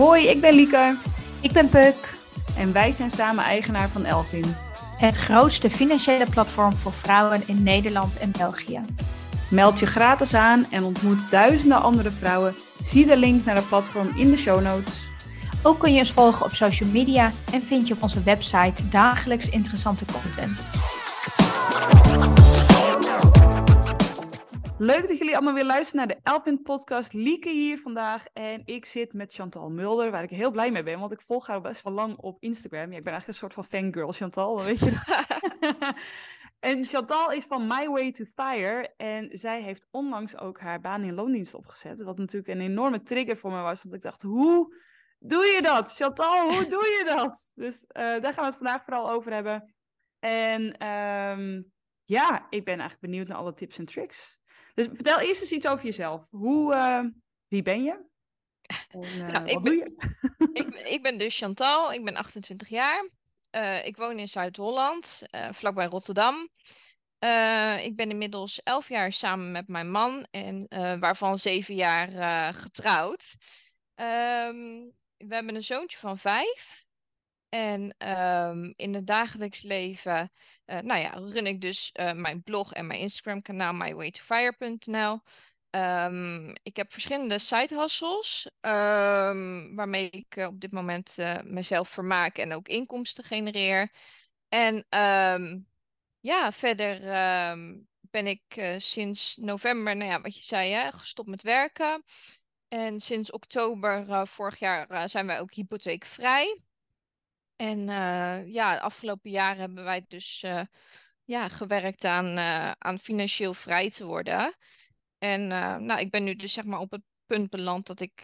Hoi, ik ben Lieke Ik ben Puk, en wij zijn samen eigenaar van Elvin. het grootste financiële platform voor vrouwen in Nederland en België. Meld je gratis aan en ontmoet duizenden andere vrouwen. Zie de link naar het platform in de show notes. Ook kun je ons volgen op social media en vind je op onze website dagelijks interessante content. Leuk dat jullie allemaal weer luisteren naar de Elvin podcast. Lieke hier vandaag en ik zit met Chantal Mulder, waar ik heel blij mee ben, want ik volg haar best wel lang op Instagram. Ja, ik ben eigenlijk een soort van fangirl, Chantal, weet je? En Chantal is van My Way to Fire en zij heeft onlangs ook haar baan in loondienst opgezet. Wat natuurlijk een enorme trigger voor me was, want ik dacht, hoe doe je dat? Chantal, hoe doe je dat? Dus eh, daar gaan we het vandaag vooral over hebben. En ehm, ja, ik ben eigenlijk benieuwd naar alle tips en tricks. Dus vertel eerst eens iets over jezelf. Hoe, eh, wie ben je? En, eh, Nou, ik wat ben- doe je? ik, ben- ik ben dus Chantal, ik ben 28 jaar. Eh, ik woon in Zuid-Holland, vlakbij Rotterdam. Ik ben inmiddels 11 jaar samen met mijn man en waarvan 7 jaar getrouwd. Ehm, we hebben een zoontje van 5. En ehm, in het dagelijks leven, eh, nou ja, run ik dus eh, mijn blog en mijn Instagram kanaal mywaytofire.nl. Ehm, ik heb verschillende side hustles, ehm, waarmee ik eh, op dit moment mezelf vermaak en ook inkomsten genereer. En ja, verder ben ik sinds november, nou ja, wat je zei, hè, gestopt met werken. En sinds oktober vorig jaar zijn wij ook hypotheekvrij. En eh, ja, de afgelopen jaren hebben wij dus eh, ja, gewerkt aan, eh, aan financieel vrij te worden. En nou, ik ben nu dus zeg maar op het punt beland dat ik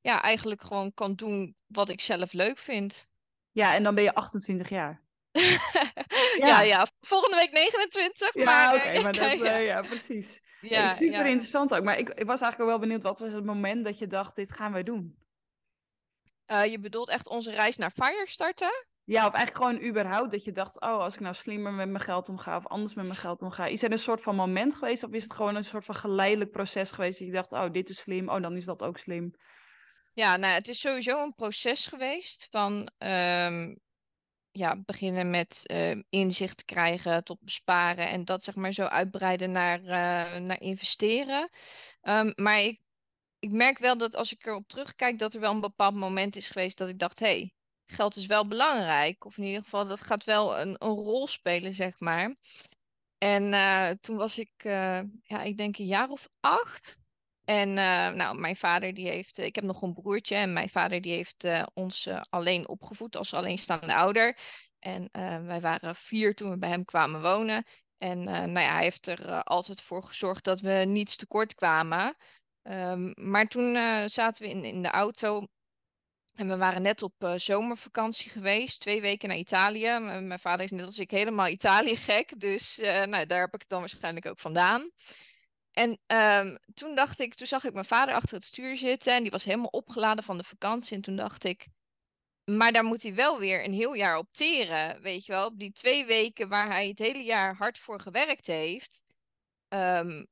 ja, eigenlijk gewoon kan doen wat ik zelf leuk vind. Ja, en dan ben je 28 jaar. ja. Ja. ja, volgende week 29, Ja, maar... oké, maar dat, ja, ja, precies. ja, super ja. interessant ook. Maar ik, ik was eigenlijk wel benieuwd, wat was het moment dat je dacht, dit gaan wij doen? Eh, je bedoelt echt onze reis naar Fire starten? Ja, of eigenlijk gewoon überhaupt dat je dacht, oh, als ik nou slimmer met mijn geld omga of anders met mijn geld omga. Is er een soort van moment geweest of is het gewoon een soort van geleidelijk proces geweest dat je dacht, oh, dit is slim, oh, dan is dat ook slim. Ja, nou, het is sowieso een proces geweest van ehm, ja, beginnen met ehm, inzicht te krijgen tot besparen en dat zeg maar zo uitbreiden naar, eh, naar investeren. Ehm, maar ik, ik merk wel dat als ik erop terugkijk, dat er wel een bepaald moment is geweest dat ik dacht, hé, hey, geld is wel belangrijk. Of in ieder geval, dat gaat wel een, een rol spelen, zeg maar. En eh, toen was ik, eh, ja, ik denk een jaar of acht. En eh, nou, mijn vader die heeft, ik heb nog een broertje en mijn vader die heeft ons alleen opgevoed als alleenstaande ouder. En wij waren vier toen we bij hem kwamen wonen. En nou ja, hij heeft er altijd voor gezorgd dat we niets tekort kwamen. Ehm, maar toen eh, zaten we in, in de auto en we waren net op eh, zomervakantie geweest, twee weken naar Italië. Mijn vader is net als ik helemaal Italië gek, dus eh, nou, daar heb ik het dan waarschijnlijk ook vandaan. En ehm, toen dacht ik, toen zag ik mijn vader achter het stuur zitten en die was helemaal opgeladen van de vakantie. En toen dacht ik, maar daar moet hij wel weer een heel jaar op teren, weet je wel. Op die twee weken waar hij het hele jaar hard voor gewerkt heeft, ehm,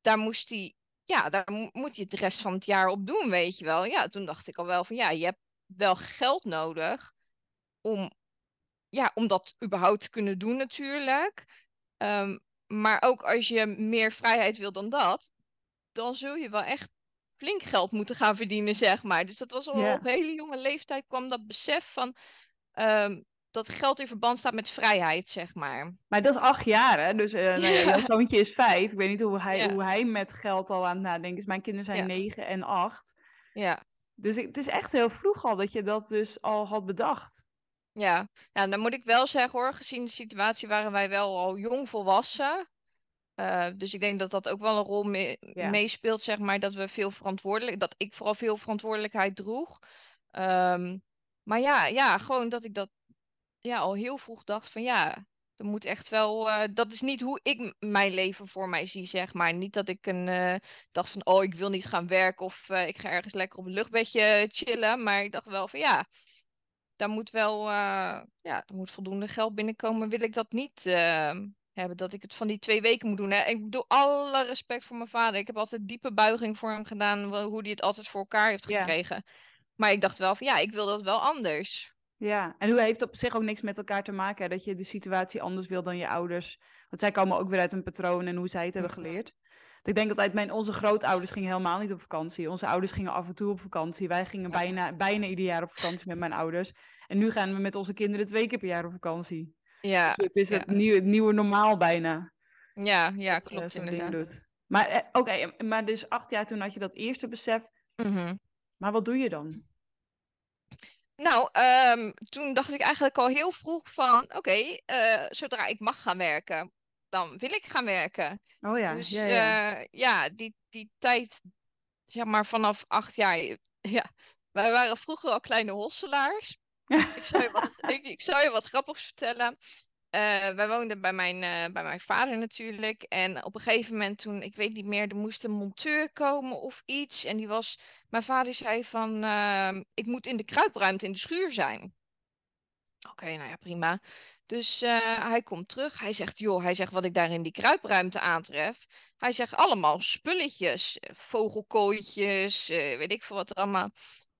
daar moest hij, ja, daar mo- moet je het de rest van het jaar op doen, weet je wel. Ja, toen dacht ik al wel van, ja, je hebt wel geld nodig om, ja, om dat überhaupt te kunnen doen natuurlijk. Ehm, maar ook als je meer vrijheid wil dan dat, dan zul je wel echt flink geld moeten gaan verdienen, zeg maar. Dus dat was al op hele jonge leeftijd kwam dat besef van ehm, dat geld in verband staat met vrijheid, zeg maar. Maar dat is acht jaar, hè? Dus eh nou ja, jouw zoontje is vijf. Ik weet niet hoe hij, Ja. hoe hij met geld al aan het nadenken is. Mijn kinderen zijn Ja. negen en acht. Ja. Dus ik- het is echt heel vroeg al dat je dat dus al had bedacht. Ja, nou, dan moet ik wel zeggen hoor, gezien de situatie waren wij wel al jong volwassen. Eh, dus ik denk dat dat ook wel een rol meespeelt, zeg maar, dat we veel verantwoordelijk, dat ik vooral veel verantwoordelijkheid droeg. Ehm, maar ja, ja, gewoon dat ik dat ja, al heel vroeg dacht van ja, er moet echt wel, eh, dat is niet hoe ik mijn leven voor mij zie, zeg maar. Niet dat ik een eh, dacht van oh, ik wil niet gaan werken of eh, ik ga ergens lekker op een luchtbedje chillen. Maar ik dacht wel van ja, daar moet wel ja, er moet voldoende geld binnenkomen. Wil ik dat niet eh, hebben, dat ik het van die twee weken moet doen. Hè? Ik bedoel, alle respect voor mijn vader. Ik heb altijd diepe buiging voor hem gedaan, hoe hij het altijd voor elkaar heeft Ja. gekregen. Maar ik dacht wel van ja, ik wil dat wel anders. Ja, en hoe heeft op zich ook niks met elkaar te maken, hè? dat je de situatie anders wil dan je ouders. Want zij komen ook weer uit een patroon en hoe zij het hebben geleerd. Ik denk altijd, mijn, onze grootouders gingen helemaal niet op vakantie. Onze ouders gingen af en toe op vakantie. Wij gingen bijna, bijna ieder jaar op vakantie met mijn ouders. En nu gaan we met onze kinderen twee keer per jaar op vakantie. Ja, Dus het is ja. het, nieuwe, het nieuwe normaal bijna. ja, ja, dat, eh, klopt inderdaad. doet. Maar eh, oké, maar dus acht jaar toen had je dat eerste besef. Mhm. Maar wat doe je dan? Nou, ehm, toen dacht ik eigenlijk al heel vroeg van, oké, eh, zodra ik mag gaan werken, dan wil ik gaan werken. Oh ja, Dus ja, ja. eh, ja, die, die tijd, zeg maar vanaf acht jaar, ja, wij waren vroeger al kleine hosselaars. Ik zal je wat, ik, ik zal je wat grappigs vertellen. Eh, wij woonden bij mijn, eh, bij mijn vader natuurlijk. En op een gegeven moment toen, ik weet niet meer, er moest een monteur komen of iets. En die was, mijn vader zei van, ehm, ik moet in de kruipruimte in de schuur zijn. Oké, nou ja, prima. Dus eh, hij komt terug. Hij zegt, joh, hij zegt wat ik daar in die kruipruimte aantref. Hij zegt allemaal spulletjes, vogelkooitjes, weet ik veel wat er allemaal.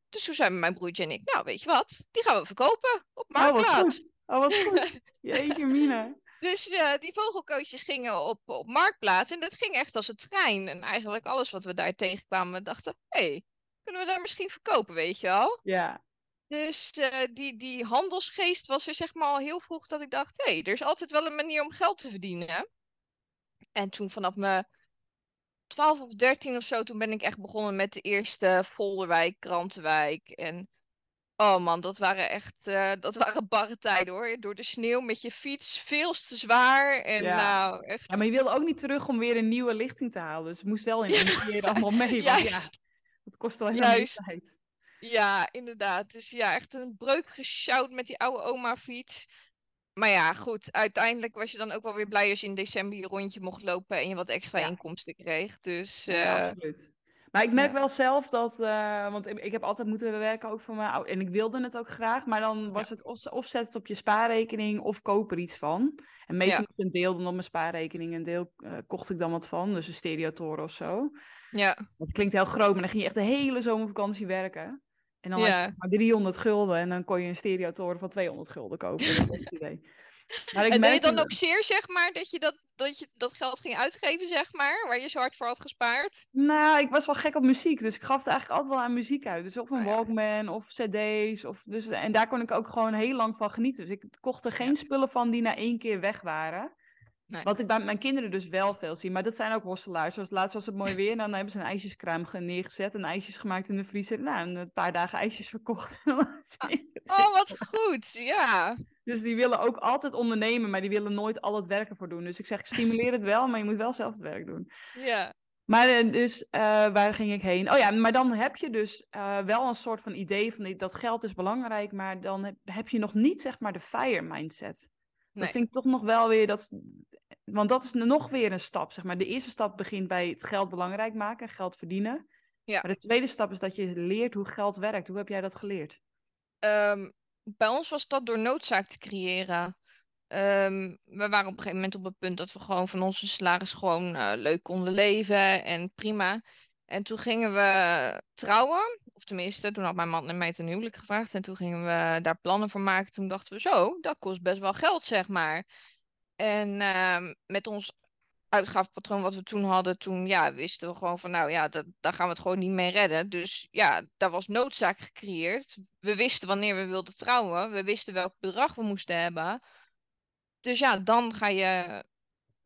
Dus toen zijn mijn broertje en ik, nou weet je wat, die gaan we verkopen op wat Marktplaats. Oh, wat goed. Jeetje, Mina. Dus die vogelkootjes gingen op, op Marktplaats en dat ging echt als een trein. En eigenlijk alles wat we daar tegenkwamen, we dachten, hé, hey, kunnen we daar misschien verkopen, weet je wel? Ja. Dus eh, die, die handelsgeest was er zeg maar al heel vroeg dat ik dacht, hé, hey, er is altijd wel een manier om geld te verdienen. En toen vanaf mijn 12 of 13 of zo, toen ben ik echt begonnen met de eerste Volderwijk, Krantenwijk. En oh man, dat waren echt, eh, dat waren barre tijden hoor. Door de sneeuw met je fiets, veel te zwaar. En Ja. nou, echt, Ja, maar je wilde ook niet terug om weer een nieuwe lichting te halen. Dus het moest wel in één keer allemaal mee. Want ja, juist. dat kost wel heel veel Juist. tijd. Ja, inderdaad. Dus ja, echt een breuk gesjouwd met die oude oma fiets. Maar ja, goed. Uiteindelijk was je dan ook wel weer blij als je in december je rondje mocht lopen en je wat extra Ja. inkomsten kreeg. Dus Ja, eh, absoluut. Maar ik merk ja. wel zelf dat, eh, want ik, ik heb altijd moeten werken ook voor mijn ouders. En ik wilde het ook graag, maar dan was het of, of zet het op je spaarrekening of koop er iets van. En meestal Ja. een deel dan op mijn spaarrekening, een deel eh, kocht ik dan wat van, dus een stereotoren of zo. ja, het klinkt heel groot, maar dan ging je echt de hele zomervakantie werken. En dan had je maar 300 gulden en dan kon je een stereotoren van 200 gulden kopen. Dat was het idee. Maar ik en deed je dan ook zeer, zeg maar, dat je dat, dat je dat geld ging uitgeven, zeg maar, waar je zo hard voor had gespaard? Nou, ik was wel gek op muziek, dus ik gaf het eigenlijk altijd wel aan muziek uit. Dus of een Oh ja. Walkman of cd's. Of, dus, en daar kon ik ook gewoon heel lang van genieten. Dus ik kocht er geen Ja. spullen van die na één keer weg waren. Nee. Wat ik bij mijn kinderen dus wel veel zie. Maar dat zijn ook hosselaars. Zoals laatst was het mooi weer. En dan hebben ze een ijsjeskraam ge- neergezet. En ijsjes gemaakt in de vriezer. Nou, en een paar dagen ijsjes verkocht. Oh, wat goed. Ja. Dus die willen ook altijd ondernemen. Maar die willen nooit al het werk ervoor doen. Dus ik zeg, ik stimuleer het wel. Maar je moet wel zelf het werk doen. Ja. Maar eh, dus, eh, waar ging ik heen? Oh ja, maar dan heb je dus eh, wel een soort van idee van dat geld is belangrijk, maar dan heb, heb je nog niet zeg maar de fire mindset. Nee. Dat vind ik toch nog wel weer, dat, want dat is nog weer een stap, zeg maar. De eerste stap begint bij het geld belangrijk maken, geld verdienen. Ja. Maar de tweede stap is dat je leert hoe geld werkt. Hoe heb jij dat geleerd? Ehm, bij ons was dat door noodzaak te creëren. Ehm, we waren op een gegeven moment op het punt dat we gewoon van onze salaris gewoon eh, leuk konden leven en prima. En toen gingen we trouwen, of tenminste, toen had mijn man mij ten huwelijk gevraagd en toen gingen we daar plannen voor maken. Toen dachten we zo, dat kost best wel geld, zeg maar. En ehm, met ons uitgavenpatroon wat we toen hadden, toen ja, wisten we gewoon van nou ja, dat, daar gaan we het gewoon niet mee redden. Dus ja, daar was noodzaak gecreëerd. We wisten wanneer we wilden trouwen. We wisten welk bedrag we moesten hebben. Dus ja, dan ga je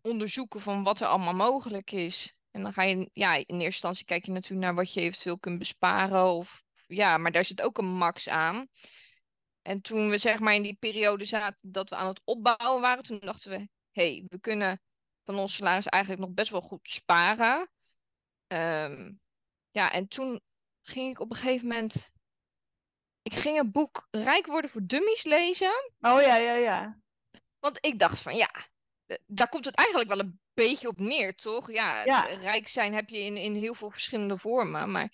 onderzoeken van wat er allemaal mogelijk is. En dan ga je, ja, in eerste instantie kijk je natuurlijk naar wat je eventueel kunt besparen. Of ja, maar daar zit ook een max aan. En toen we zeg maar in die periode zaten dat we aan het opbouwen waren, toen dachten we, hé, hey, we kunnen van ons salaris eigenlijk nog best wel goed sparen. Ehm, ja, en toen ging ik op een gegeven moment. Ik ging een boek Rijk worden voor Dummies lezen. Oh ja, ja, ja. Want ik dacht van ja, daar komt het eigenlijk wel een beetje op neer, toch? Ja, rijk zijn heb je in, in heel veel verschillende vormen. Maar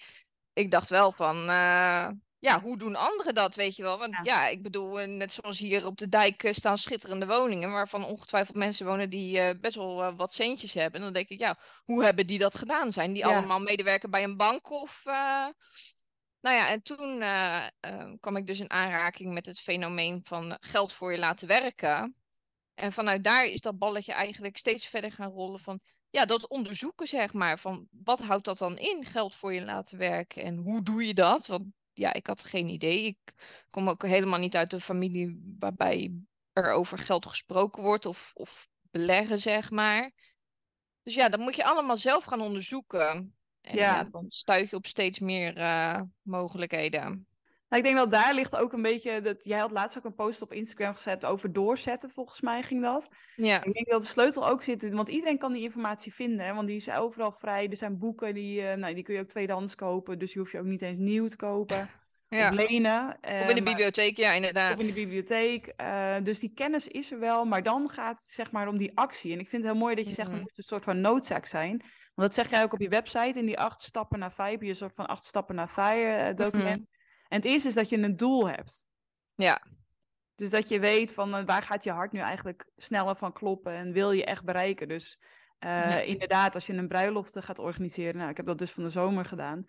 ik dacht wel van, eh, ja, hoe doen anderen dat, weet je wel? Want Ja. ja, ik bedoel, eh, net zoals hier op de dijk eh, staan schitterende woningen, waarvan ongetwijfeld mensen wonen die eh, best wel eh, wat centjes hebben. En dan denk ik, ja, hoe hebben die dat gedaan? Zijn die Ja. allemaal medewerker bij een bank of... eh, Nou ja, en toen eh, eh, kwam ik dus in aanraking met het fenomeen van geld voor je laten werken. En vanuit daar is dat balletje eigenlijk steeds verder gaan rollen van, ja, dat onderzoeken zeg maar, van wat houdt dat dan in, geld voor je laten werken en hoe doe je dat? Want ja, ik had geen idee. Ik kom ook helemaal niet uit een familie waarbij er over geld gesproken wordt of, of beleggen, zeg maar. Dus ja, dat moet je allemaal zelf gaan onderzoeken. En Ja. ja, dan stuit je op steeds meer eh, mogelijkheden. Nou, ik denk dat daar ligt ook een beetje. Dat, jij had laatst ook een post op Instagram gezet over doorzetten, volgens mij ging dat. Ja, Ik denk dat de sleutel ook zit, in- want iedereen kan die informatie vinden, hè, want die is overal vrij. Er zijn boeken, die, eh, nou, die kun je ook tweedehands kopen, dus die hoef je ook niet eens nieuw te kopen ja. of lenen. Of Eh, in de maar- bibliotheek, ja, inderdaad. Of in de bibliotheek. eh, dus die kennis is er wel, maar dan gaat het zeg maar om die actie. En ik vind het heel mooi dat je zegt, Mhm. het moet een soort van noodzaak zijn. Want dat zeg jij ook op je website, in die acht stappen naar vijf, je een soort van acht stappen naar vijf eh, document. En het eerste is dat je een doel hebt. Ja. Dus dat je weet van eh, waar gaat je hart nu eigenlijk sneller van kloppen en wil je echt bereiken. Dus eh, Ja. inderdaad, als je een bruiloft eh, gaat organiseren, nou ik heb dat dus van de zomer gedaan.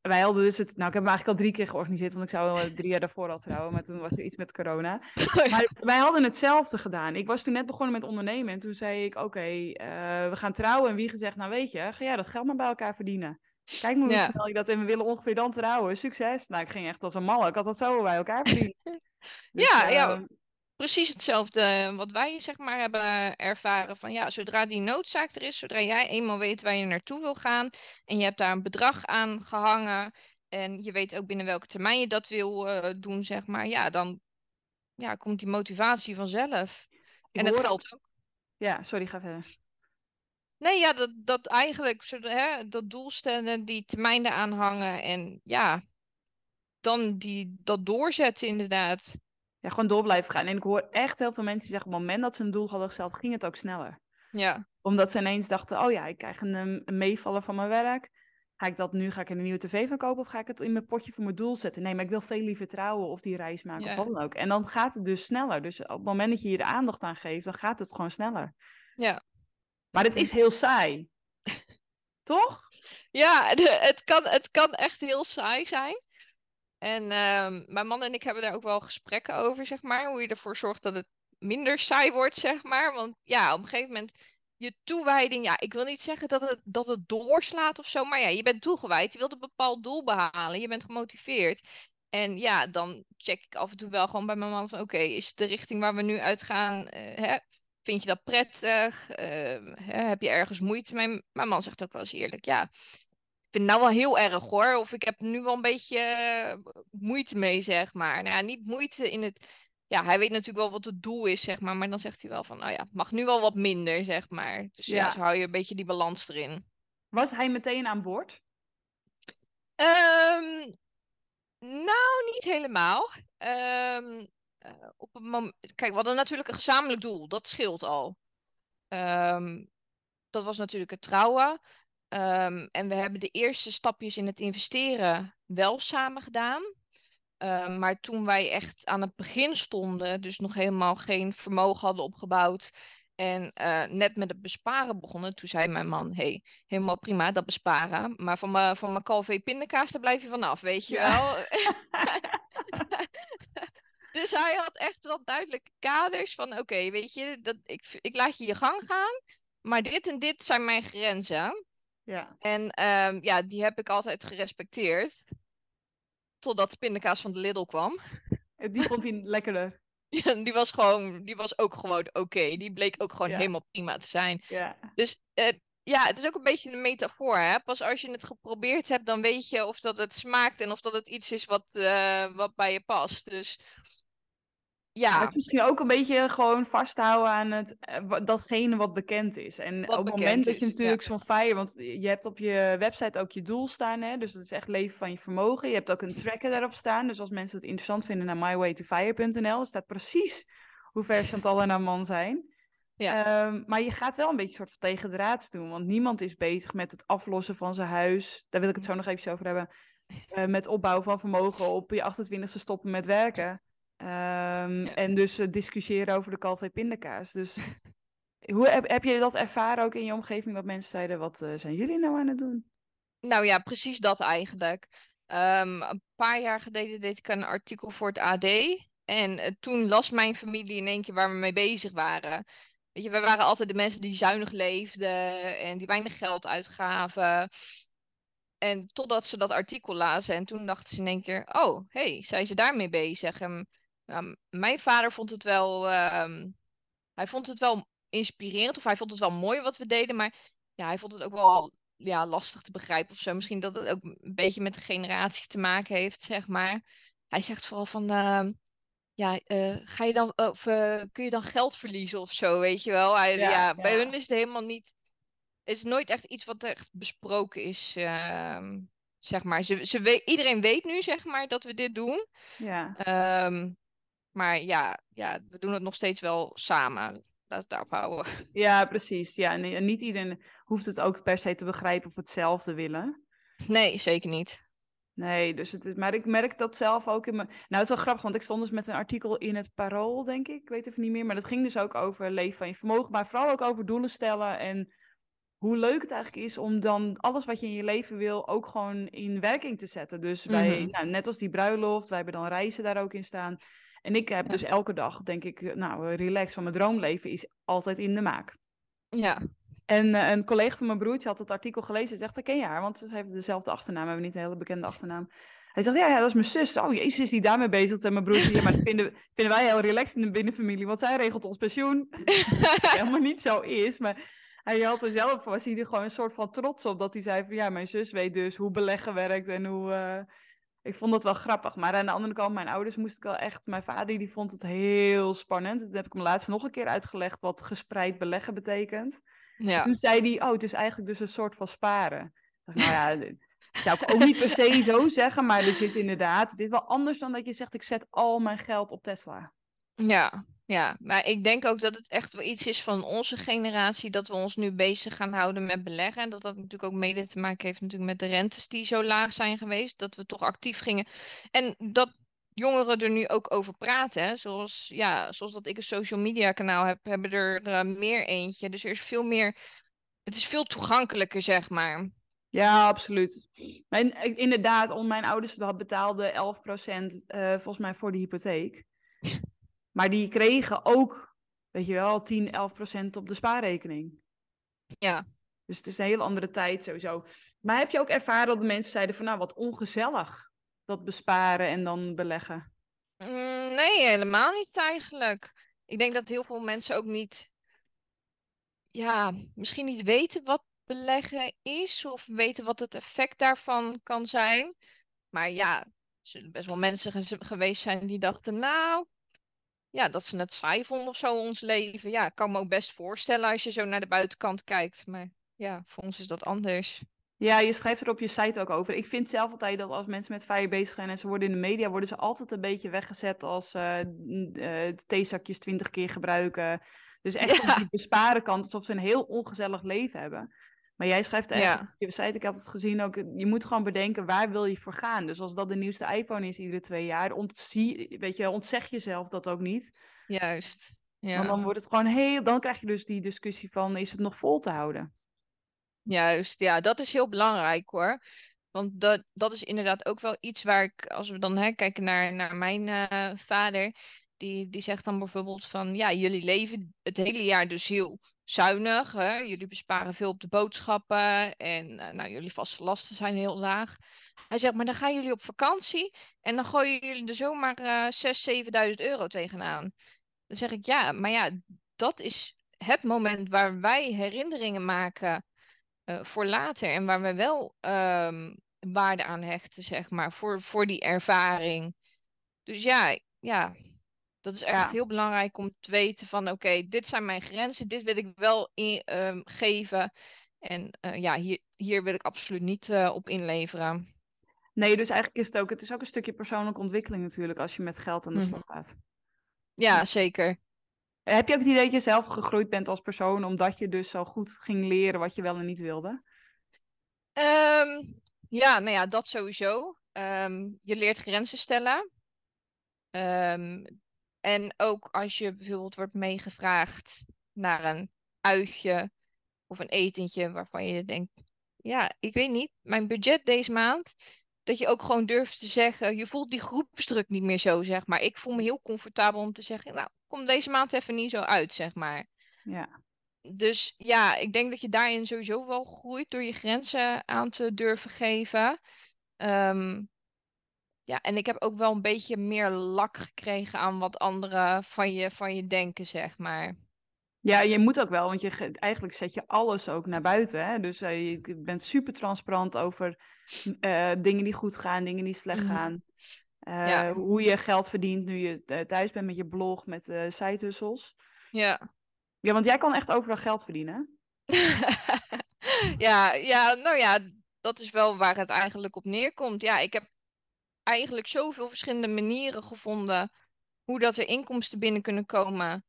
Wij hadden dus het, nou ik heb hem eigenlijk al drie keer georganiseerd, want ik zou wel drie jaar daarvoor al trouwen, maar toen was er iets met corona. Maar wij hadden hetzelfde gedaan. Ik was toen net begonnen met ondernemen en toen zei ik, oké, we gaan trouwen. En wie gezegd, nou weet je, ga jij dat geld maar bij elkaar verdienen. Kijk maar hoe Ja. snel je dat en we willen ongeveer dan trouwen. Succes. Nou, ik ging echt als een malle. Ik had dat zo bij elkaar verdiend. Dus, Ja, ja. eh, Precies hetzelfde wat wij zeg maar hebben ervaren van ja, zodra die noodzaak er is, zodra jij eenmaal weet waar je naartoe wil gaan en je hebt daar een bedrag aan gehangen en je weet ook binnen welke termijn je dat wil eh, doen, zeg maar, ja, dan ja, komt die motivatie vanzelf. ik en ook- geldt ook. Ja, sorry, ga verder. Nee, ja, dat, dat eigenlijk, hè, dat doelstellen, die termijnen aanhangen en ja, dan die, dat doorzetten inderdaad. Ja, gewoon door blijven gaan. En ik hoor echt heel veel mensen die zeggen, op het moment dat ze een doel hadden gesteld, ging het ook sneller. Ja, Omdat ze ineens dachten, oh ja, ik krijg een, um, een meevaller van mijn werk. Ga ik dat nu, ga ik er een nieuwe tv van kopen of ga ik het in mijn potje voor mijn doel zetten? Nee, maar ik wil veel liever trouwen of die reis maken Ja. of wat dan ook. En dan gaat het dus sneller. Dus op het moment dat je hier de aandacht aan geeft, dan gaat het gewoon sneller. ja. Maar het is heel saai. Toch? Ja, de- het kan, het kan echt heel saai zijn. En ehm, mijn man en ik hebben daar ook wel gesprekken over, zeg maar. Hoe je ervoor zorgt dat het minder saai wordt, zeg maar. Want ja, op een gegeven moment, je toewijding, ja, ik wil niet zeggen dat het, dat het doorslaat of zo. Maar ja, je bent toegewijd, je wilt een bepaald doel behalen, je bent gemotiveerd. En ja, dan check ik af en toe wel gewoon bij mijn man van, oké, is de richting waar we nu uitgaan, eh, hè, vind je dat prettig? Eh, hè, heb je ergens moeite mee? Mijn man zegt ook wel eens eerlijk, ja, ik vind het nou wel heel erg hoor. Of ik heb nu wel een beetje eh, moeite mee, zeg maar. Nou ja, niet moeite in het. Ja, hij weet natuurlijk wel wat het doel is, zeg maar. Maar dan zegt hij wel van, nou ja, het mag nu wel wat minder, zeg maar. Dus ja, Ja. zo hou je een beetje die balans erin. Was hij meteen aan boord? Ehm, nou, niet helemaal. Ehm, eh, op moment... Kijk, we hadden natuurlijk een gezamenlijk doel. Dat scheelt al. Ehm, dat was natuurlijk het trouwen. Ehm, en we hebben de eerste stapjes in het investeren wel samen gedaan. Ehm, maar toen wij echt aan het begin stonden, dus nog helemaal geen vermogen hadden opgebouwd en eh, net met het besparen begonnen, toen zei mijn man, hey, helemaal prima dat besparen, maar van mijn van mijn Calvé pindakaas, daar blijf je vanaf, weet je Ja. wel. dus hij had echt wel duidelijke kaders van, oké, weet je, dat, ik, ik laat je je gang gaan, maar dit en dit zijn mijn grenzen. Ja. En ehm, ja, die heb ik altijd gerespecteerd. Totdat de pindakaas van de Lidl kwam. Eh, Die vond hij lekkerder. Ja, die was gewoon, die was ook gewoon oké. Die bleek ook gewoon Ja. helemaal prima te zijn. Ja. Dus eh, ja, het is ook een beetje een metafoor. Hè? Pas als je het geprobeerd hebt, dan weet je of dat het smaakt en of dat het iets is wat, eh, wat bij je past. Dus ja, het is misschien ook een beetje gewoon vasthouden aan het, eh, datgene wat bekend is. En Wat op het moment dat je natuurlijk zo'n fire, want je hebt op je website ook je doel staan, hè? dus dat is echt leven van je vermogen. Je hebt ook een tracker daarop staan, dus als mensen het interessant vinden, naar mywaytofire.nl, staat precies hoe ver Chantal en haar man zijn. Ja. Ehm, maar je gaat wel een beetje soort van tegen draads doen, want niemand is bezig met het aflossen van zijn huis. Daar wil ik het zo nog even over hebben. Eh, met opbouw van vermogen op je 28e stoppen met werken. Ehm, En dus eh, discussiëren over de Calvé pindakaas. Dus hoe heb, heb je dat ervaren ook in je omgeving? Dat mensen zeiden, wat eh, zijn jullie nou aan het doen? nou ja, precies dat eigenlijk. Ehm, een paar jaar geleden deed ik een artikel voor het AD. En eh, toen las mijn familie in één keer waar we mee bezig waren. Weet je, we waren altijd de mensen die zuinig leefden en die weinig geld uitgaven. En totdat ze dat artikel lazen en toen dachten ze in één keer, oh, hey, zijn ze daarmee bezig? En, nou, mijn vader vond het wel, ehm, hij vond het wel inspirerend of hij vond het wel mooi wat we deden, maar ja, hij vond het ook wel ja, lastig te begrijpen of zo. Misschien dat het ook een beetje met de generatie te maken heeft, zeg maar. Hij zegt vooral van, uh, ja, uh, ga je dan, of, uh, kun je dan geld verliezen of zo, weet je wel? Hij, ja, ja, bij hun is het helemaal niet, is nooit echt iets wat echt besproken is, ehm, zeg maar. Ze, ze weet, iedereen weet nu, zeg maar, dat we dit doen. Ja. Um, maar ja, ja, we doen het nog steeds wel samen. Laat het daarop houden. Ja, precies. Ja, en niet iedereen hoeft het ook per se te begrijpen of hetzelfde willen. Nee, zeker niet. Nee, dus het is, maar ik merk dat zelf ook in mijn. Nou, het is wel grappig, want ik stond dus met een artikel in het Parool, denk ik. Ik weet even niet meer. Maar dat ging dus ook over leven van je vermogen, maar vooral ook over doelen stellen. En hoe leuk het eigenlijk is om dan alles wat je in je leven wil ook gewoon in werking te zetten. Dus wij, mm -hmm. nou, net als die bruiloft, wij hebben dan reizen daar ook in staan. En ik heb ja. dus elke dag, denk ik, nou, relax van mijn droomleven is altijd in de maak. Ja. En uh, een collega van mijn broertje had het artikel gelezen en zegt, ken je haar? Want ze heeft dezelfde achternaam, we hebben niet een hele bekende achternaam. Hij zegt, ja, ja, dat is mijn zus. Oh, jezus, is die daarmee bezig? En mijn broertje, ja, maar dat vinden, vinden wij heel relaxed in de binnenfamilie, want zij regelt ons pensioen. helemaal niet zo is, maar hij had er zelf, was hij er gewoon een soort van trots op, dat hij zei van, ja, mijn zus weet dus hoe beleggen werkt en hoe... Uh, ik vond dat wel grappig. Maar aan de andere kant, mijn ouders moest ik wel echt... Mijn vader die vond het heel spannend. Toen heb ik hem laatst nog een keer uitgelegd wat gespreid beleggen betekent. Ja. Toen zei hij, oh, het is eigenlijk dus een soort van sparen. Ik dacht, nou ja, dat zou ik ook niet per se zo zeggen. Maar er zit inderdaad... Het is wel anders dan dat je zegt, ik zet al mijn geld op Tesla. Ja, ja, maar ik denk ook dat het echt wel iets is van onze generatie dat we ons nu bezig gaan houden met beleggen. En dat dat natuurlijk ook mede te maken heeft natuurlijk met de rentes die zo laag zijn geweest. Dat we toch actief gingen. En dat jongeren er nu ook over praten. Zoals, ja, zoals dat ik een social media kanaal heb, hebben er uh, meer eentje. Dus er is veel meer, het is veel toegankelijker, zeg maar. Ja, absoluut. En inderdaad, om mijn ouders betaalden 11% uh, volgens mij voor de hypotheek. Maar die kregen ook, weet je wel, 10, 11 procent op de spaarrekening. Ja. Dus het is een hele andere tijd sowieso. Maar heb je ook ervaren dat de mensen zeiden van, nou, wat ongezellig, dat besparen en dan beleggen? Mm, nee, helemaal niet eigenlijk. Ik denk dat heel veel mensen ook niet, ja, misschien niet weten wat beleggen is of weten wat het effect daarvan kan zijn. Maar ja, er zullen best wel mensen geweest zijn die dachten, nou, ja, dat ze het saai vonden of zo, ons leven. Ja, ik kan me ook best voorstellen als je zo naar de buitenkant kijkt. Maar ja, voor ons is dat anders. Ja, je schrijft er op je site ook over. Ik vind zelf altijd dat als mensen met fire bezig zijn en ze worden in de media, worden ze altijd een beetje weggezet als uh, uh, theezakjes twintig keer gebruiken. Dus echt ja. op die besparen kant, alsof ze een heel ongezellig leven hebben. Maar jij schrijft eigenlijk, ja. je site, ik had het gezien ook, je moet gewoon bedenken waar wil je voor gaan. Dus als dat de nieuwste iPhone is iedere twee jaar, ontzie, weet je, ontzeg jezelf dat ook niet. Juist. Ja. Want dan wordt het gewoon heel, dan krijg je dus die discussie van, is het nog vol te houden? Juist, ja, dat is heel belangrijk hoor. Want dat, dat is inderdaad ook wel iets waar ik, als we dan hè, kijken naar, naar mijn uh, vader, die, die zegt dan bijvoorbeeld van, ja, jullie leven het hele jaar dus heel zuinig. Hè? Jullie besparen veel op de boodschappen en uh, nou, jullie vaste lasten zijn heel laag. Hij zegt, maar dan gaan jullie op vakantie en dan gooien jullie er zomaar uh, 6.000, 7.000 euro tegenaan. Dan zeg ik, ja, maar ja, dat is het moment waar wij herinneringen maken uh, voor later en waar we wel um, waarde aan hechten, zeg maar, voor, voor die ervaring. Dus ja, ja, dat is echt ja. heel belangrijk om te weten van oké, okay, dit zijn mijn grenzen, dit wil ik wel in, um, geven. En uh, ja, hier, hier wil ik absoluut niet uh, op inleveren. Nee, dus eigenlijk is het ook, het is ook een stukje persoonlijke ontwikkeling natuurlijk als je met geld aan de slag gaat. Ja, ja, zeker. Heb je ook het idee dat je zelf gegroeid bent als persoon, omdat je dus zo goed ging leren wat je wel en niet wilde? Um, ja, nou ja, dat sowieso. Um, je leert grenzen stellen. Um, en ook als je bijvoorbeeld wordt meegevraagd naar een uitje of een etentje waarvan je denkt, ja, ik weet niet, mijn budget deze maand dat je ook gewoon durft te zeggen, je voelt die groepsdruk niet meer zo, zeg maar. Ik voel me heel comfortabel om te zeggen, nou, kom deze maand even niet zo uit, zeg maar. Ja. Dus ja, ik denk dat je daarin sowieso wel groeit door je grenzen aan te durven geven. Ehm, ja, en ik heb ook wel een beetje meer lak gekregen aan wat anderen van je, van je denken, zeg maar. Ja, je moet ook wel, want je, eigenlijk zet je alles ook naar buiten. Hè? Dus uh, je bent super transparant over uh, dingen die goed gaan, dingen die slecht Mhm. gaan. Uh, Ja. Hoe je geld verdient nu je eh, thuis bent met je blog, met uh, side hustles. Ja. Ja, want jij kan echt overal geld verdienen. ja, ja, nou ja, dat is wel waar het eigenlijk op neerkomt. Ja, ik heb eigenlijk zoveel verschillende manieren gevonden hoe dat er inkomsten binnen kunnen komen.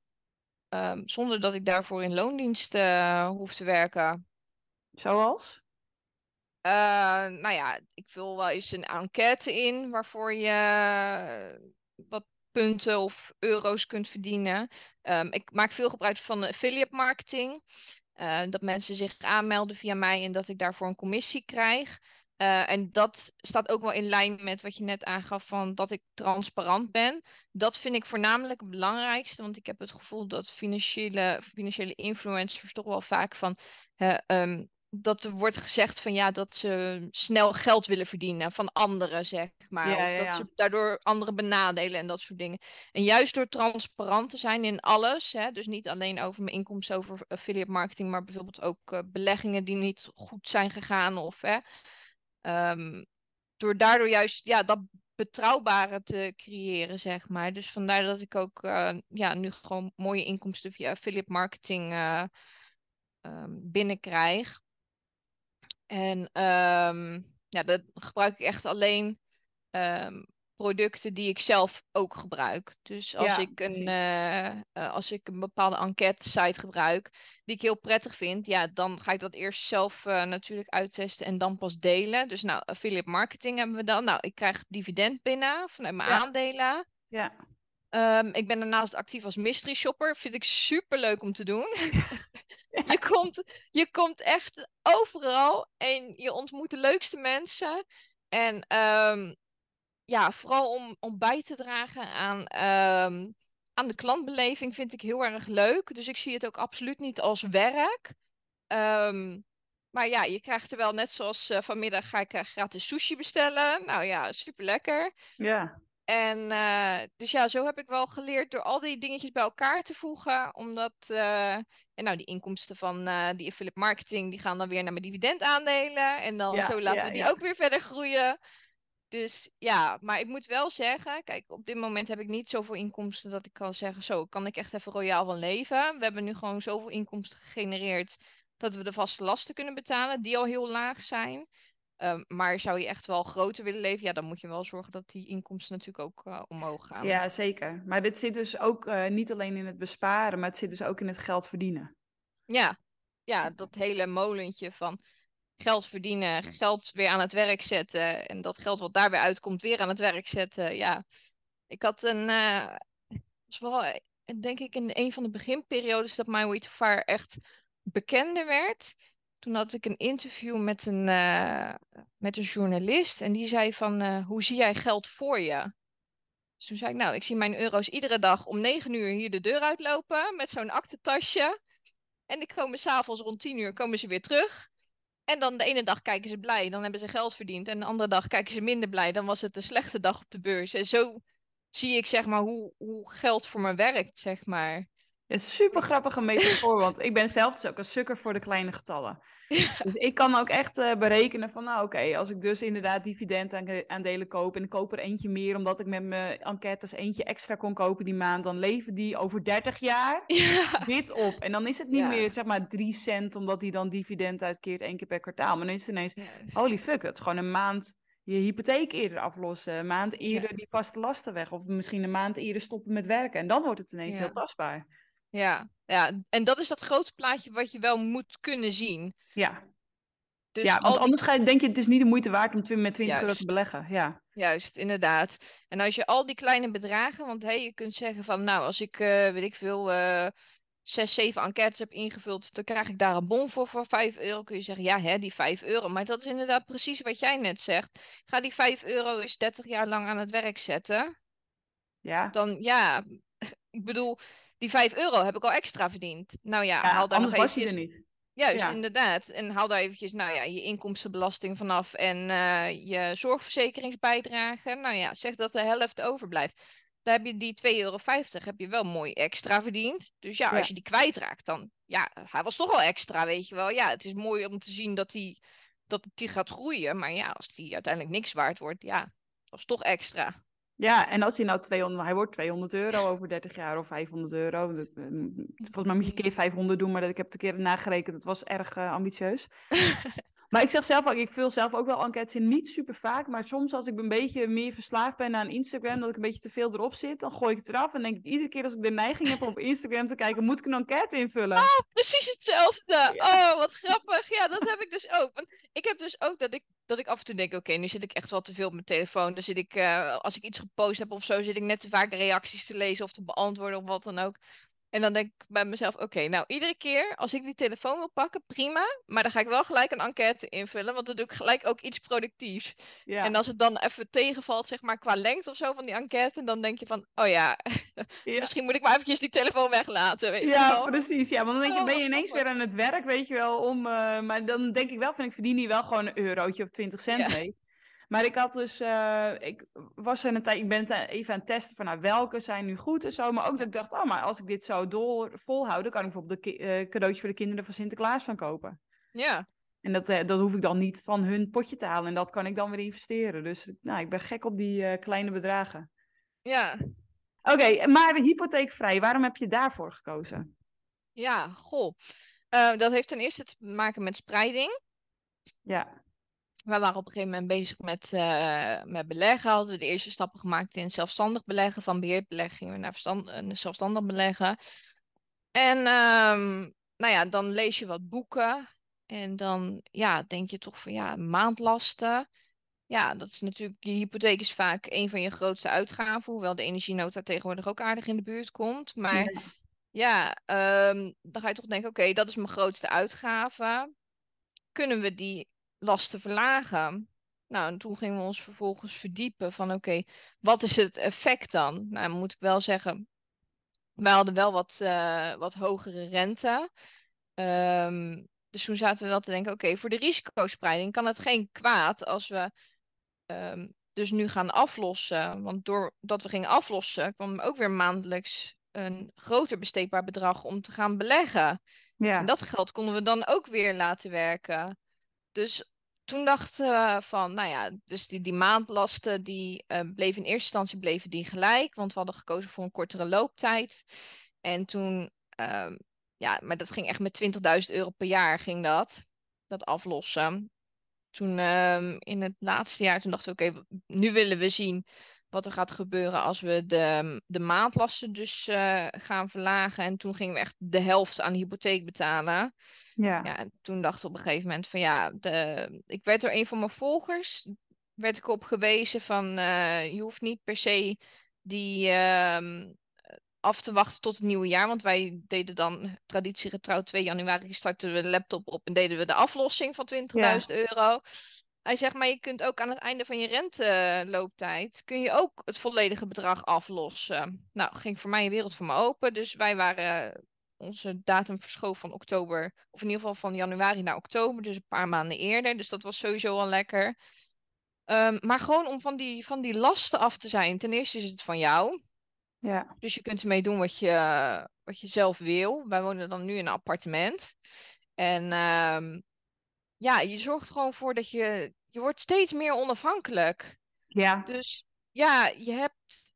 Um, zonder dat ik daarvoor in loondienst uh, hoef te werken. Zoals? Uh, nou ja, ik vul wel eens een enquête in waarvoor je wat punten of euro's kunt verdienen. Um, ik maak veel gebruik van affiliate marketing. Uh, dat mensen zich aanmelden via mij en dat ik daarvoor een commissie krijg. Uh, en dat staat ook wel in lijn met wat je net aangaf van dat ik transparant ben. Dat vind ik voornamelijk het belangrijkste, want ik heb het gevoel dat financiële, financiële influencers toch wel vaak van uh, um, dat er wordt gezegd van ja dat ze snel geld willen verdienen van anderen zeg maar, Ja, of ja, dat ze daardoor anderen benadelen en dat soort dingen. En juist door transparant te zijn in alles, hè, dus niet alleen over mijn inkomsten over affiliate marketing, maar bijvoorbeeld ook uh, beleggingen die niet goed zijn gegaan of hè. Um, door daardoor juist ja, dat betrouwbare te creëren, zeg maar. Dus vandaar dat ik ook uh, ja, nu gewoon mooie inkomsten via affiliate marketing uh, um, binnenkrijg. En um, ja, dat gebruik ik echt alleen producten die ik zelf ook gebruik. Dus als, Ja, ik, een, uh, uh, als ik een bepaalde enquête site gebruik, die ik heel prettig vind, ja, dan ga ik dat eerst zelf uh, natuurlijk uittesten en dan pas delen. Dus nou, affiliate marketing hebben we dan. Nou, ik krijg dividend binnen vanuit mijn Ja. aandelen. Ja. Um, ik ben daarnaast actief als mystery shopper. Vind ik super leuk om te doen. je, komt, je komt echt overal en je ontmoet de leukste mensen. En um, ja, vooral om, om bij te dragen aan, um, aan de klantbeleving vind ik heel erg leuk. Dus ik zie het ook absoluut niet als werk. maar ja, je krijgt er wel net zoals uh, vanmiddag ga ik uh, gratis sushi bestellen. Nou ja, super lekker. Ja. En uh, dus ja, zo heb ik wel geleerd door al die dingetjes bij elkaar te voegen. Omdat, en nou, die inkomsten van die affiliate marketing, die gaan dan weer naar mijn dividendaandelen. En dan Ja, zo laten ja, we die ja. ook weer verder groeien. Dus ja, maar ik moet wel zeggen, kijk, op dit moment heb ik niet zoveel inkomsten dat ik kan zeggen, zo kan ik echt even royaal van leven. We hebben nu gewoon zoveel inkomsten gegenereerd dat we de vaste lasten kunnen betalen, die al heel laag zijn. Um, maar zou je echt wel groter willen leven, ja, dan moet je wel zorgen dat die inkomsten natuurlijk ook uh, omhoog gaan. ja, zeker. Maar dit zit dus ook uh, niet alleen in het besparen, maar het zit dus ook in het geld verdienen. Ja, ja dat hele molentje van geld verdienen, geld weer aan het werk zetten en dat geld wat daar weer uitkomt weer aan het werk zetten. Ja, ik had een, uh, was wel, denk ik in een van de beginperiodes dat My Way to Fire echt bekender werd. Toen had ik een interview met een, uh, met een journalist en die zei van, uh, hoe zie jij geld voor je? Dus toen zei ik, nou, ik zie mijn euro's iedere dag om negen uur hier de deur uitlopen met zo'n aktentasje. En ik komen s'avonds rond tien uur komen ze weer terug. En dan de ene dag kijken ze blij, dan hebben ze geld verdiend. En de andere dag kijken ze minder blij, dan was het een slechte dag op de beurs. En zo zie ik zeg maar hoe, hoe geld voor me werkt, zeg maar. Ja, super grappige metafoor, want ik ben zelf dus ook een sukker voor de kleine getallen. Ja. Dus ik kan ook echt uh, berekenen van, nou oké, okay, als ik dus inderdaad dividendaandelen koop en ik koop er eentje meer omdat ik met mijn enquêtes eentje extra kon kopen die maand, dan leven die over 30 jaar ja. dit op. En dan is het niet Ja. meer zeg maar 3 cent omdat die dan dividend uitkeert één keer per kwartaal. Maar dan is het ineens, holy fuck, dat is gewoon een maand je hypotheek eerder aflossen, een maand eerder die vaste lasten weg of misschien een maand eerder stoppen met werken. En dan wordt het ineens heel tastbaar. Ja, ja, en dat is dat grote plaatje wat je wel moet kunnen zien. Ja, Dus ja want die- anders ga je, denk je het is niet de moeite waard om met 20 euro te beleggen. Ja, Juist, inderdaad. En als je al die kleine bedragen, want hey, je kunt zeggen van, nou, als ik, eh, weet ik veel, eh zes, zeven enquêtes heb ingevuld, dan krijg ik daar een bon voor voor 5 euro. Kun je zeggen, ja, hè, die 5 euro. Maar dat is inderdaad precies wat jij net zegt. Ga die 5 euro eens 30 jaar lang aan het werk zetten. Ja. Dan ja, ik bedoel, die 5 euro heb ik al extra verdiend. Nou ja, Ja, haal daar nog was eventjes... er niet. Juist, Ja. inderdaad. En haal daar eventjes, nou ja, je inkomstenbelasting vanaf en eh, je zorgverzekeringsbijdrage. Nou ja, zeg dat de helft overblijft. Dan heb je die 2,50 euro heb je wel mooi extra verdiend. Dus ja, Ja. als je die kwijtraakt, dan ja, hij was toch al extra, weet je wel. Ja, het is mooi om te zien dat die, dat die gaat groeien. Maar ja, als die uiteindelijk niks waard wordt, ja, dat is toch extra. Ja, en als hij nou 200, hij wordt 200 euro over 30 jaar of 500 euro. Dat, eh, Volgens mij moet je een keer 500 doen, maar dat, ik heb het een keer nagerekend. Dat was erg eh, ambitieus. maar ik zeg zelf ook, ik vul zelf ook wel enquêtes in. Niet super vaak, maar soms als ik een beetje meer verslaafd ben aan Instagram, dat ik een beetje te veel erop zit, dan gooi ik het eraf. En denk ik iedere keer als ik de neiging heb om op Instagram te kijken, moet ik een enquête invullen. Precies hetzelfde. Ja. Oh, wat grappig. Ja, dat heb ik dus ook. Want ik heb dus ook dat ik, dat ik af en toe denk, oké, nu zit ik echt wel te veel op mijn telefoon. Dan zit ik, eh, als ik iets gepost heb of zo, zit ik net te vaak reacties te lezen of te beantwoorden of wat dan ook. En dan denk ik bij mezelf, oké, nou, iedere keer als ik die telefoon wil pakken, prima. Maar dan ga ik wel gelijk een enquête invullen, want dan doe ik gelijk ook iets productiefs. Ja. En als het dan even tegenvalt, zeg maar, qua lengte of zo van die enquête, dan denk je van, oh ja, Ja. misschien moet ik maar eventjes die telefoon weglaten, weet je Ja, wel. precies. Ja, want dan denk je, Oh, ben je ineens weer aan het werk, weet je wel, om... eh, maar dan denk ik wel, van ik verdien hier wel gewoon een eurotje of 20 cent Ja. mee. Maar ik had dus, eh, ik was er een tijd, ik ben even aan het testen van nou, welke zijn nu goed en zo. Maar ook dat ik dacht, oh, maar als ik dit zo door volhoud, dan kan ik bijvoorbeeld de ki- eh, cadeautje voor de kinderen van Sinterklaas van kopen. Ja. En dat, eh, dat hoef ik dan niet van hun potje te halen en dat kan ik dan weer investeren. Dus nou, ik ben gek op die kleine bedragen. Ja, Oké, maar hypotheekvrij, waarom heb je daarvoor gekozen? ja, goh. Dat heeft ten eerste te maken met spreiding. Ja, We waren op een gegeven moment bezig met, eh, met beleggen. Hadden we de eerste stappen gemaakt in zelfstandig beleggen. Van beheerd beleggen gingen we naar verstand, eh, zelfstandig beleggen. En ehm, nou ja, dan lees je wat boeken. En dan ja, denk je toch van ja, maandlasten. Ja, dat is natuurlijk, je hypotheek is vaak een van je grootste uitgaven. Hoewel de energienota tegenwoordig ook aardig in de buurt komt. Maar Ja. ja, ehm, dan ga je toch denken, oké, dat is mijn grootste uitgave. Kunnen we die lasten verlagen? Nou, en toen gingen we ons vervolgens verdiepen van, oké, wat is het effect dan? Nou, moet ik wel zeggen, wij hadden wel wat, eh, wat hogere rente. Ehm, dus toen zaten we wel te denken, oké, voor de risicospreiding kan het geen kwaad als we ehm, dus nu gaan aflossen. Want doordat we gingen aflossen, kwam ook weer maandelijks een groter besteedbaar bedrag om te gaan beleggen. ja. En dat geld konden we dan ook weer laten werken. Dus toen dachten we van, nou ja, dus die, die maandlasten, die eh, bleven in eerste instantie bleven die gelijk, want we hadden gekozen voor een kortere looptijd. En toen, ehm, ja, maar dat ging echt met 20.000 euro per jaar ging dat, dat aflossen. Toen ehm, in het laatste jaar, toen dachten we, oké, nu willen we zien wat er gaat gebeuren als we de, de maandlasten dus eh, gaan verlagen. En toen gingen we echt de helft aan de hypotheek betalen. ja. Ja, en toen dacht ik op een gegeven moment van ja, de, ik werd door een van mijn volgers, werd ik op gewezen van eh, je hoeft niet per se die ehm, af te wachten tot het nieuwe jaar. Want wij deden dan traditiegetrouw 2 januari starten we de laptop op en deden we de aflossing van 20.000 euro. Hij zegt, maar je kunt ook aan het einde van je rentelooptijd, kun je ook het volledige bedrag aflossen. Nou, ging voor mij een wereld voor me open. Dus wij waren onze datum verschoof van oktober, of in ieder geval van januari naar oktober, dus een paar maanden eerder. Dus dat was sowieso al lekker. Ehm, maar gewoon om van die, van die lasten af te zijn. Ten eerste is het van jou. ja. Dus je kunt ermee doen wat je, wat je zelf wil. Wij wonen dan nu in een appartement. En ehm, ja, je zorgt gewoon voor dat je... Je wordt steeds meer onafhankelijk. ja. Dus ja, je hebt...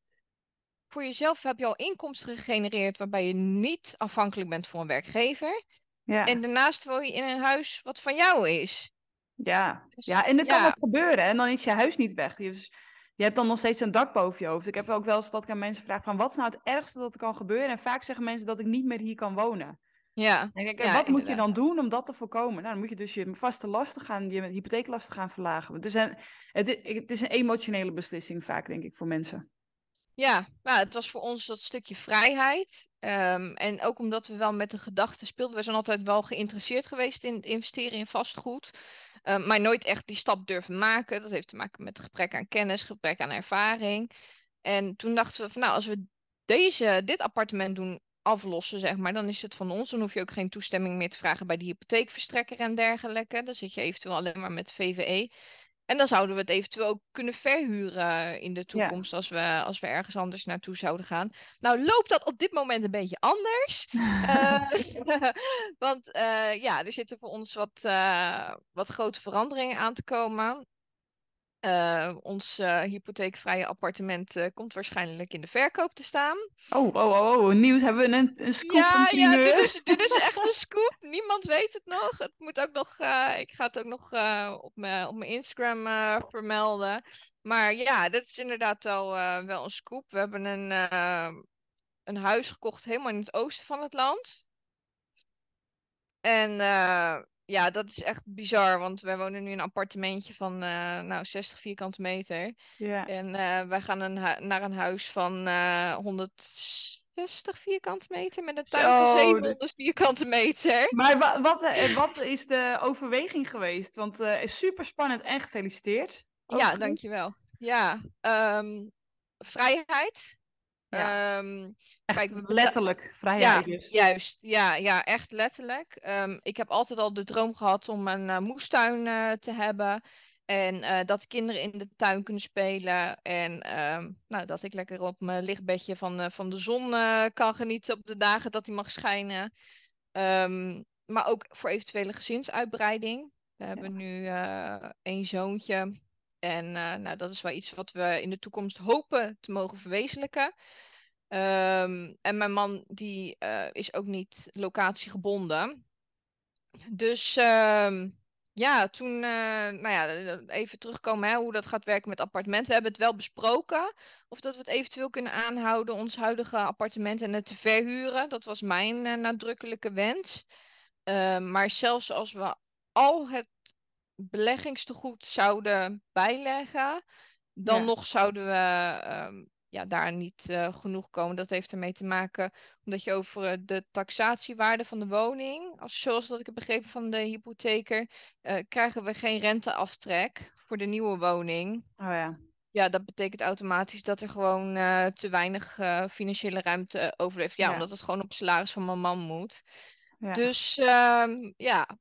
Voor jezelf heb je al inkomsten gegenereerd waarbij je niet afhankelijk bent voor een werkgever. ja. En daarnaast woon je in een huis wat van jou is. Ja, Dus ja, en er kan wat gebeuren en dan is je huis niet weg. Dus, je hebt dan nog steeds een dak boven je hoofd. Ik heb ook wel eens dat ik aan mensen vraag van wat is nou het ergste dat er kan gebeuren? En vaak zeggen mensen dat ik niet meer hier kan wonen. Ja, En Ja, wat moet je dan doen om dat te voorkomen? Nou, dan moet je dus je vaste lasten gaan, je hypotheeklasten gaan verlagen. Het is een, het is, het is een emotionele beslissing vaak, denk ik, voor mensen. Ja, nou, het was voor ons dat stukje vrijheid. Ehm, en ook omdat we wel met de gedachte speelden. We zijn altijd wel geïnteresseerd geweest in investeren in vastgoed. Ehm, maar nooit echt die stap durven maken. Dat heeft te maken met gebrek aan kennis, gebrek aan ervaring. En toen dachten we van nou, als we deze, dit appartement doen aflossen, zeg maar, dan is het van ons. Dan hoef je ook geen toestemming meer te vragen bij de hypotheekverstrekker en dergelijke. Dan zit je eventueel alleen maar met VVE. En dan zouden we het eventueel ook kunnen verhuren in de toekomst als, we, als we ergens anders naartoe zouden gaan. Nou loopt dat op dit moment een beetje anders. uh, want uh, ja, er zitten voor ons wat, uh, wat grote veranderingen aan te komen. Uh, ons uh, hypotheekvrije appartement uh, komt waarschijnlijk in de verkoop te staan. Oh, oh, oh, oh. nieuws hebben we een, een scoop. Ja, ja dit, is, dit is echt een scoop. Niemand weet het nog. Het moet ook nog, ik ga het ook nog op, mijn, op mijn Instagram vermelden. Maar ja, dit is inderdaad wel, wel een scoop. We hebben een, een huis gekocht helemaal in het oosten van het land. En ja, dat is echt bizar, want wij wonen nu in een appartementje van uh, nou, 60 vierkante meter. Ja. En uh, wij gaan een naar een huis van uh, 160 vierkante meter met een tuin van 700 dus... vierkante meter. Maar wa wat, eh, wat is de overweging geweest? Want is super spannend en gefeliciteerd. Ja, dankjewel. Ja, um, vrijheid. Ja. Um, echt kijk, letterlijk vrijheid ja, dus. Juist, ja, ja echt letterlijk. Um, ik heb altijd al de droom gehad om een uh, moestuin uh, te hebben. En uh, dat kinderen in de tuin kunnen spelen. En um, nou, dat ik lekker op mijn lichtbedje van, van de zon kan genieten op de dagen dat die mag schijnen. maar ook voor eventuele gezinsuitbreiding. We hebben nu één zoontje. En uh, nou, dat is wel iets wat we in de toekomst hopen te mogen verwezenlijken. Um, en mijn man die uh, is ook niet locatiegebonden. Dus um, ja, toen, uh, nou ja, even terugkomen hè, hoe dat gaat werken met appartement. We hebben het wel besproken of dat we het eventueel kunnen aanhouden, ons huidige appartement en het te verhuren. Dat was mijn nadrukkelijke wens. Uh, maar zelfs als we al het beleggingstegoed zouden bijleggen, dan nog zouden we um, ja, daar niet uh, genoeg komen. Dat heeft ermee te maken omdat je over de taxatiewaarde van de woning, als, zoals dat ik heb begrepen van de hypotheker, uh, krijgen we geen renteaftrek voor de nieuwe woning. Oh ja. Ja, dat betekent automatisch dat er gewoon uh, te weinig financiële ruimte overleeft. Ja, ja, omdat het gewoon op salaris van mijn man moet. Ja. Dus um, ja,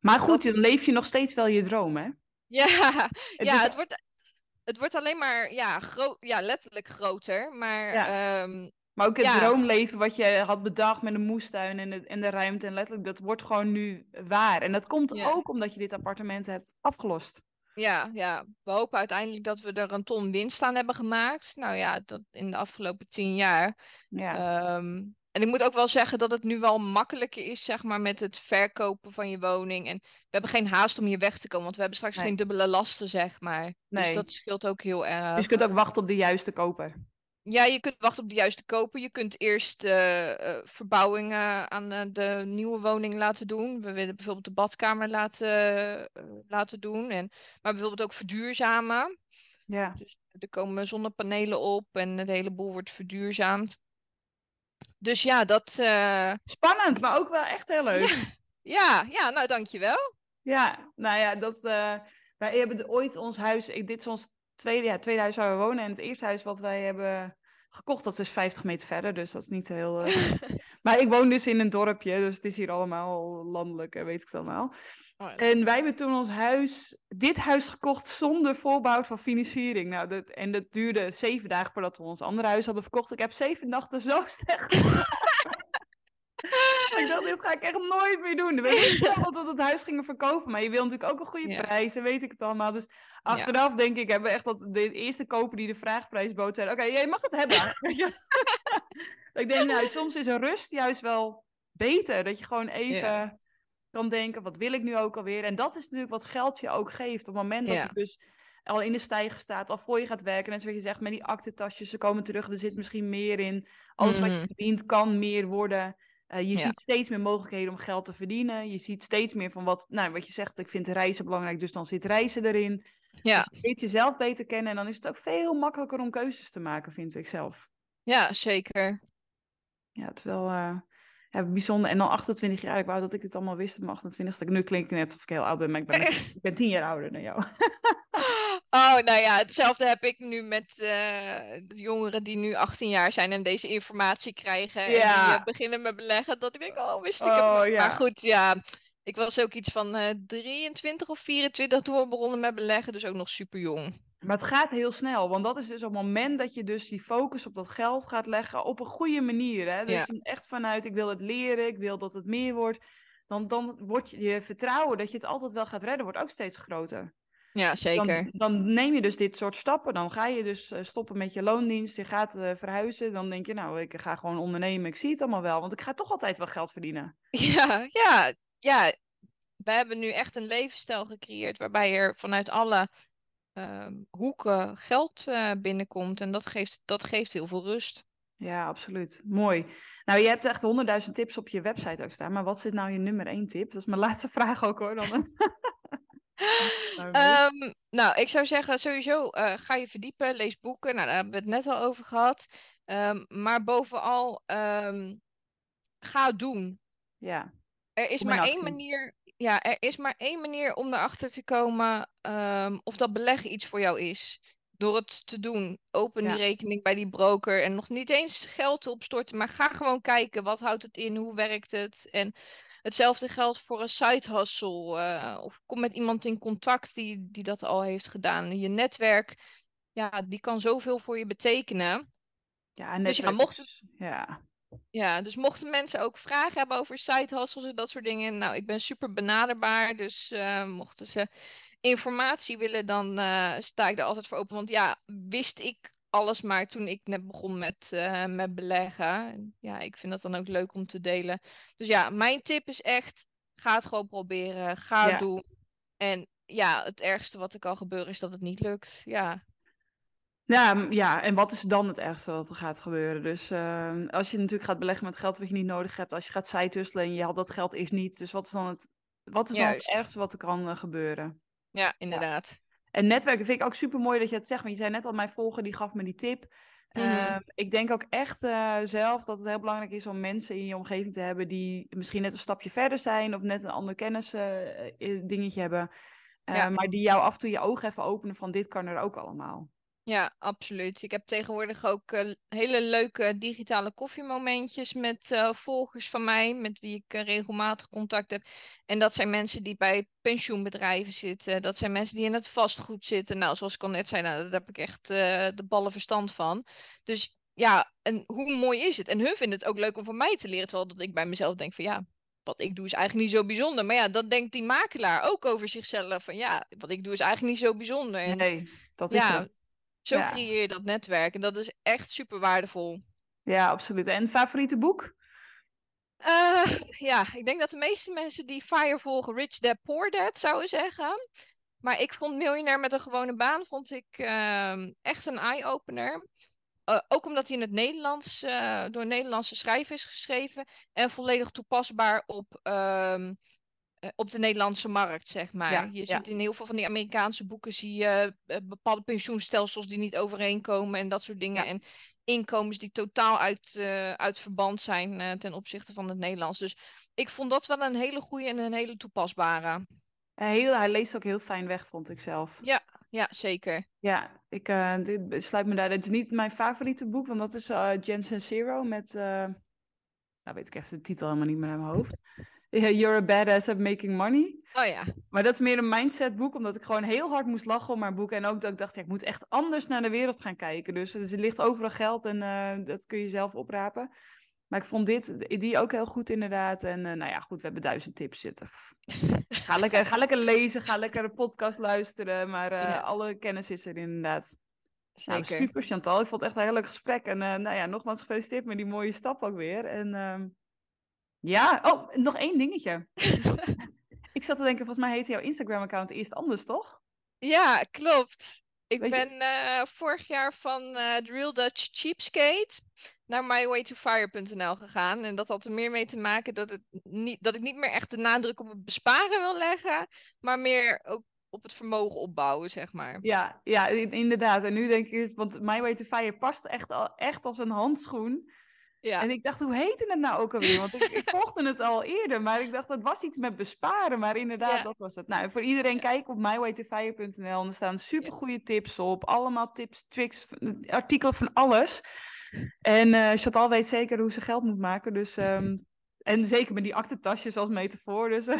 maar goed, dan leef je nog steeds wel je droom, hè? Ja, het, ja, het, wordt, het wordt alleen maar ja, groot, ja, letterlijk groter. Maar, ja. um, maar ook het ja. droomleven wat je had bedacht met de moestuin en de, en de ruimte. En letterlijk, dat wordt gewoon nu waar. En dat komt ja. ook omdat je dit appartement hebt afgelost. Ja, ja, we hopen uiteindelijk dat we er een ton winst aan hebben gemaakt. Nou ja, dat in de afgelopen tien jaar. Ja. Um, en ik moet ook wel zeggen dat het nu wel makkelijker is, zeg maar, met het verkopen van je woning. En we hebben geen haast om hier weg te komen, want we hebben straks nee. geen dubbele lasten, zeg maar. Dus nee. Dus dat scheelt ook heel erg. Dus je kunt ook wachten op de juiste koper. Ja, je kunt wachten op de juiste koper. Je kunt eerst uh, uh, verbouwingen aan uh, de nieuwe woning laten doen. We willen bijvoorbeeld de badkamer laten, laten doen. En, maar bijvoorbeeld ook verduurzamen. Ja. Dus er komen zonnepanelen op en het hele boel wordt verduurzaamd. Dus ja, dat. Uh... Spannend, maar ook wel echt heel leuk. Ja, ja, ja nou dankjewel. Ja, nou ja, dat, uh, wij hebben ooit ons huis. Dit is ons tweede, ja, tweede huis waar we wonen. En het eerste huis wat wij hebben gekocht, dat is 50 meter verder. Dus dat is niet heel. Uh... maar ik woon dus in een dorpje, dus het is hier allemaal landelijk, weet ik het allemaal. Oh, en wij hebben toen ons huis, dit huis gekocht zonder voorbouw van financiering. Nou, dat, en dat duurde zeven dagen voordat we ons andere huis hadden verkocht. Ik heb zeven nachten zo slecht ik dacht, dit ga ik echt nooit meer doen. We wisten dat we het huis gingen verkopen, maar je wil natuurlijk ook een goede ja. prijs, weet ik het allemaal. Dus achteraf denk ik, hebben we echt dat de eerste koper die de vraagprijs bood zei, oké, okay, jij mag het hebben. ik denk, nou, soms is een rust juist wel beter. Dat je gewoon even ja. kan denken, wat wil ik nu ook alweer? En dat is natuurlijk wat geld je ook geeft. Op het moment dat je dus al in de stijger staat, al voor je gaat werken. En zoals je zegt, met die aktentasjes, ze komen terug, er zit misschien meer in. Alles mm. wat je verdient kan meer worden. Uh, je ja. ziet steeds meer mogelijkheden om geld te verdienen. Je ziet steeds meer van wat, nou, wat je zegt, ik vind reizen belangrijk, dus dan zit reizen erin. Ja. Dus je leert jezelf beter kennen en dan is het ook veel makkelijker om keuzes te maken, vind ik zelf. Ja, zeker. Ja, het is wel uh, ja, bijzonder. En dan 28 jaar, ik wou dat ik dit allemaal wist op mijn 28ste. Nu klinkt het net alsof ik heel oud ben, maar ik ben, ik ben 10 jaar ouder dan jou. Oh, nou ja, hetzelfde heb ik nu met uh, de jongeren die nu 18 jaar zijn en deze informatie krijgen. En die uh, beginnen met beleggen. Dat ik denk, oh, wist ik oh, het ja. Maar goed, ja. Ik was ook iets van uh, 23 of 24 toen we begonnen met beleggen. Dus ook nog super jong. Maar het gaat heel snel, want dat is dus op het moment dat je dus die focus op dat geld gaat leggen op een goede manier. Hè? Dus Ja. echt vanuit, ik wil het leren, ik wil dat het meer wordt. Dan, dan wordt je, je vertrouwen dat je het altijd wel gaat redden, wordt ook steeds groter. Ja, zeker. Dan, dan neem je dus dit soort stappen. Dan ga je dus eh, stoppen met je loondienst. Je gaat eh, verhuizen. Dan denk je, nou, ik ga gewoon ondernemen. Ik zie het allemaal wel. Want ik ga toch altijd wel geld verdienen. Ja, ja, ja. We hebben nu echt een levensstijl gecreëerd waarbij er vanuit alle ehm, hoeken geld eh, binnenkomt. En dat geeft, dat geeft heel veel rust. Ja, absoluut. Mooi. Nou, je hebt echt honderdduizend tips op je website ook staan. Maar wat is nou je nummer één tip? Dat is mijn laatste vraag ook hoor. Dan. Ehm, nou, ik zou zeggen, sowieso eh, ga je verdiepen, lees boeken. Nou, daar hebben we het net al over gehad. Ehm, maar bovenal, ehm, ga doen. ja. Er is maar één manier. Ja, er is maar één manier om erachter te komen of dat beleggen iets voor jou is. Door het te doen. Open Ja. die rekening bij die broker en nog niet eens geld te opstorten, maar ga gewoon kijken. Wat houdt het in? Hoe werkt het? En hetzelfde geldt voor een side hustle. eh, of kom met iemand in contact die, die dat al heeft gedaan. Je netwerk, ja, die kan zoveel voor je betekenen. Ja, en Dus ja, netwerk mocht is- Ja. Ja, dus mochten mensen ook vragen hebben over side hustles en dat soort dingen. Nou, ik ben super benaderbaar. Dus eh, mochten ze informatie willen, dan eh, sta ik er altijd voor open. Want ja, wist ik alles maar toen ik net begon met, eh, met beleggen. En Ja, ik vind dat dan ook leuk om te delen. Dus ja, mijn tip is echt, ga het gewoon proberen. Ga het Ja. doen. En ja, het ergste wat er kan gebeuren is dat het niet lukt. Ja, Ja, ja, en wat is dan het ergste wat er gaat gebeuren? Dus eh, als je natuurlijk gaat beleggen met geld wat je niet nodig hebt, als je gaat zijtusselen en je had dat geld eerst niet, dus wat is dan het, wat is dan het ergste wat er kan eh, gebeuren? ja inderdaad. En netwerken vind ik ook super mooi dat je het zegt, want je zei net al, mijn volger die gaf me die tip. Mhm. Ehm, ik denk ook echt eh, zelf dat het heel belangrijk is om mensen in je omgeving te hebben die misschien net een stapje verder zijn of net een ander kennis eh, eh, dingetje hebben. Ja. Maar die jou af en toe je ogen even openen van dit kan er ook allemaal. Ja, absoluut. Ik heb tegenwoordig ook eh, hele leuke digitale koffiemomentjes met eh, volgers van mij, met wie ik eh, regelmatig contact heb. En dat zijn mensen die bij pensioenbedrijven zitten. Dat zijn mensen die in het vastgoed zitten. Nou, zoals ik al net zei, nou, daar heb ik echt de ballen verstand van. Dus ja, en hoe mooi is het? En hun vinden het ook leuk om van mij te leren, terwijl dat ik bij mezelf denk van ja, wat ik doe is eigenlijk niet zo bijzonder. Maar ja, dat denkt die makelaar ook over zichzelf. Van ja, wat ik doe is eigenlijk niet zo bijzonder. En Nee, dat is ja, het. Zo Ja. creëer je dat netwerk en dat is echt super waardevol. Ja, absoluut. En favoriete boek? Eh, ja, ik denk dat de meeste mensen die FIRE volgen Rich Dad Poor Dad zouden zeggen. Maar ik vond Miljonair met een gewone baan vond ik ehm, echt een eye-opener. Eh, ook omdat hij in het Nederlands, eh, door een Nederlandse schrijver is geschreven. En volledig toepasbaar op, ehm, eh, op de Nederlandse markt, zeg maar. Ja, je ja. ziet in heel veel van die Amerikaanse boeken zie je eh, bepaalde pensioenstelsels die niet overeenkomen en dat soort dingen. Ja. En inkomens die totaal uit, eh, uit verband zijn eh, ten opzichte van het Nederlands. Dus ik vond dat wel een hele goede en een hele toepasbare. Eh, Heel, hij leest ook heel fijn weg, vond ik zelf. Ja, ja zeker. Ja, ik eh, dit sluit me daar. Het is niet mijn favoriete boek, want dat is eh Jensen Zero met. eh, nou, weet ik even de titel helemaal niet meer naar mijn hoofd. You're a badass at making money. Oh ja, Maar dat is meer een mindset boek, omdat ik gewoon heel hard moest lachen om mijn boek. En ook dat ik dacht, ja, ik moet echt anders naar de wereld gaan kijken. Dus, dus er ligt overal geld en eh, dat kun je zelf oprapen. Maar ik vond dit, die ook heel goed inderdaad. En eh, nou ja, goed, we hebben duizend tips zitten. Ga lekker, ga lekker lezen, ga lekker een podcast luisteren. Maar eh, Ja. alle kennis is er inderdaad. Nou, super Chantal, ik vond het echt een heel leuk gesprek. En nou ja, nogmaals gefeliciteerd met die mooie stap ook weer. En ehm, ja, oh, nog één dingetje. Ik zat te denken, volgens mij heette jouw Instagram-account eerst anders, toch? Ja, klopt. Ik Weet ben eh, vorig jaar van eh The Real Dutch Cheapskate naar mywaytofire.nl gegaan. En dat had er meer mee te maken dat, het niet, dat ik niet meer echt de nadruk op het besparen wil leggen. Maar meer ook op het vermogen opbouwen, zeg maar. Ja, ja, inderdaad. En nu denk ik, want My Way to Fire past echt, al, echt als een handschoen. Ja. En ik dacht, hoe heette het nou ook alweer? Want ik, ik volgde het al eerder, maar ik dacht, dat was iets met besparen. Maar inderdaad, dat was het. Nou, voor iedereen, ja. kijk op mywaytofire.nl. Er staan supergoeie tips op. Allemaal tips, tricks, artikelen van alles. En uh, Chantal weet zeker hoe ze geld moet maken. Dus, um, en zeker met die aktentasjes als metafoor. Dus uh,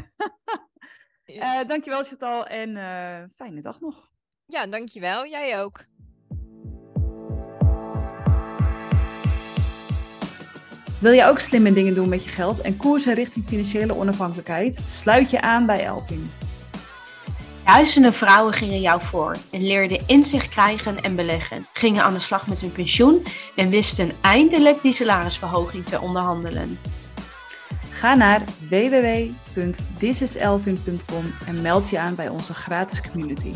yes. dankjewel Chantal en fijne dag nog. Ja, dankjewel. Jij ook. Wil je ook slimme dingen doen met je geld en koersen richting financiële onafhankelijkheid? Sluit je aan bij Elving. Duizenden vrouwen gingen jou voor en leerden inzicht krijgen en beleggen, gingen aan de slag met hun pensioen en wisten eindelijk die salarisverhoging te onderhandelen. Ga naar www.thisiselvin.com en meld je aan bij onze gratis community.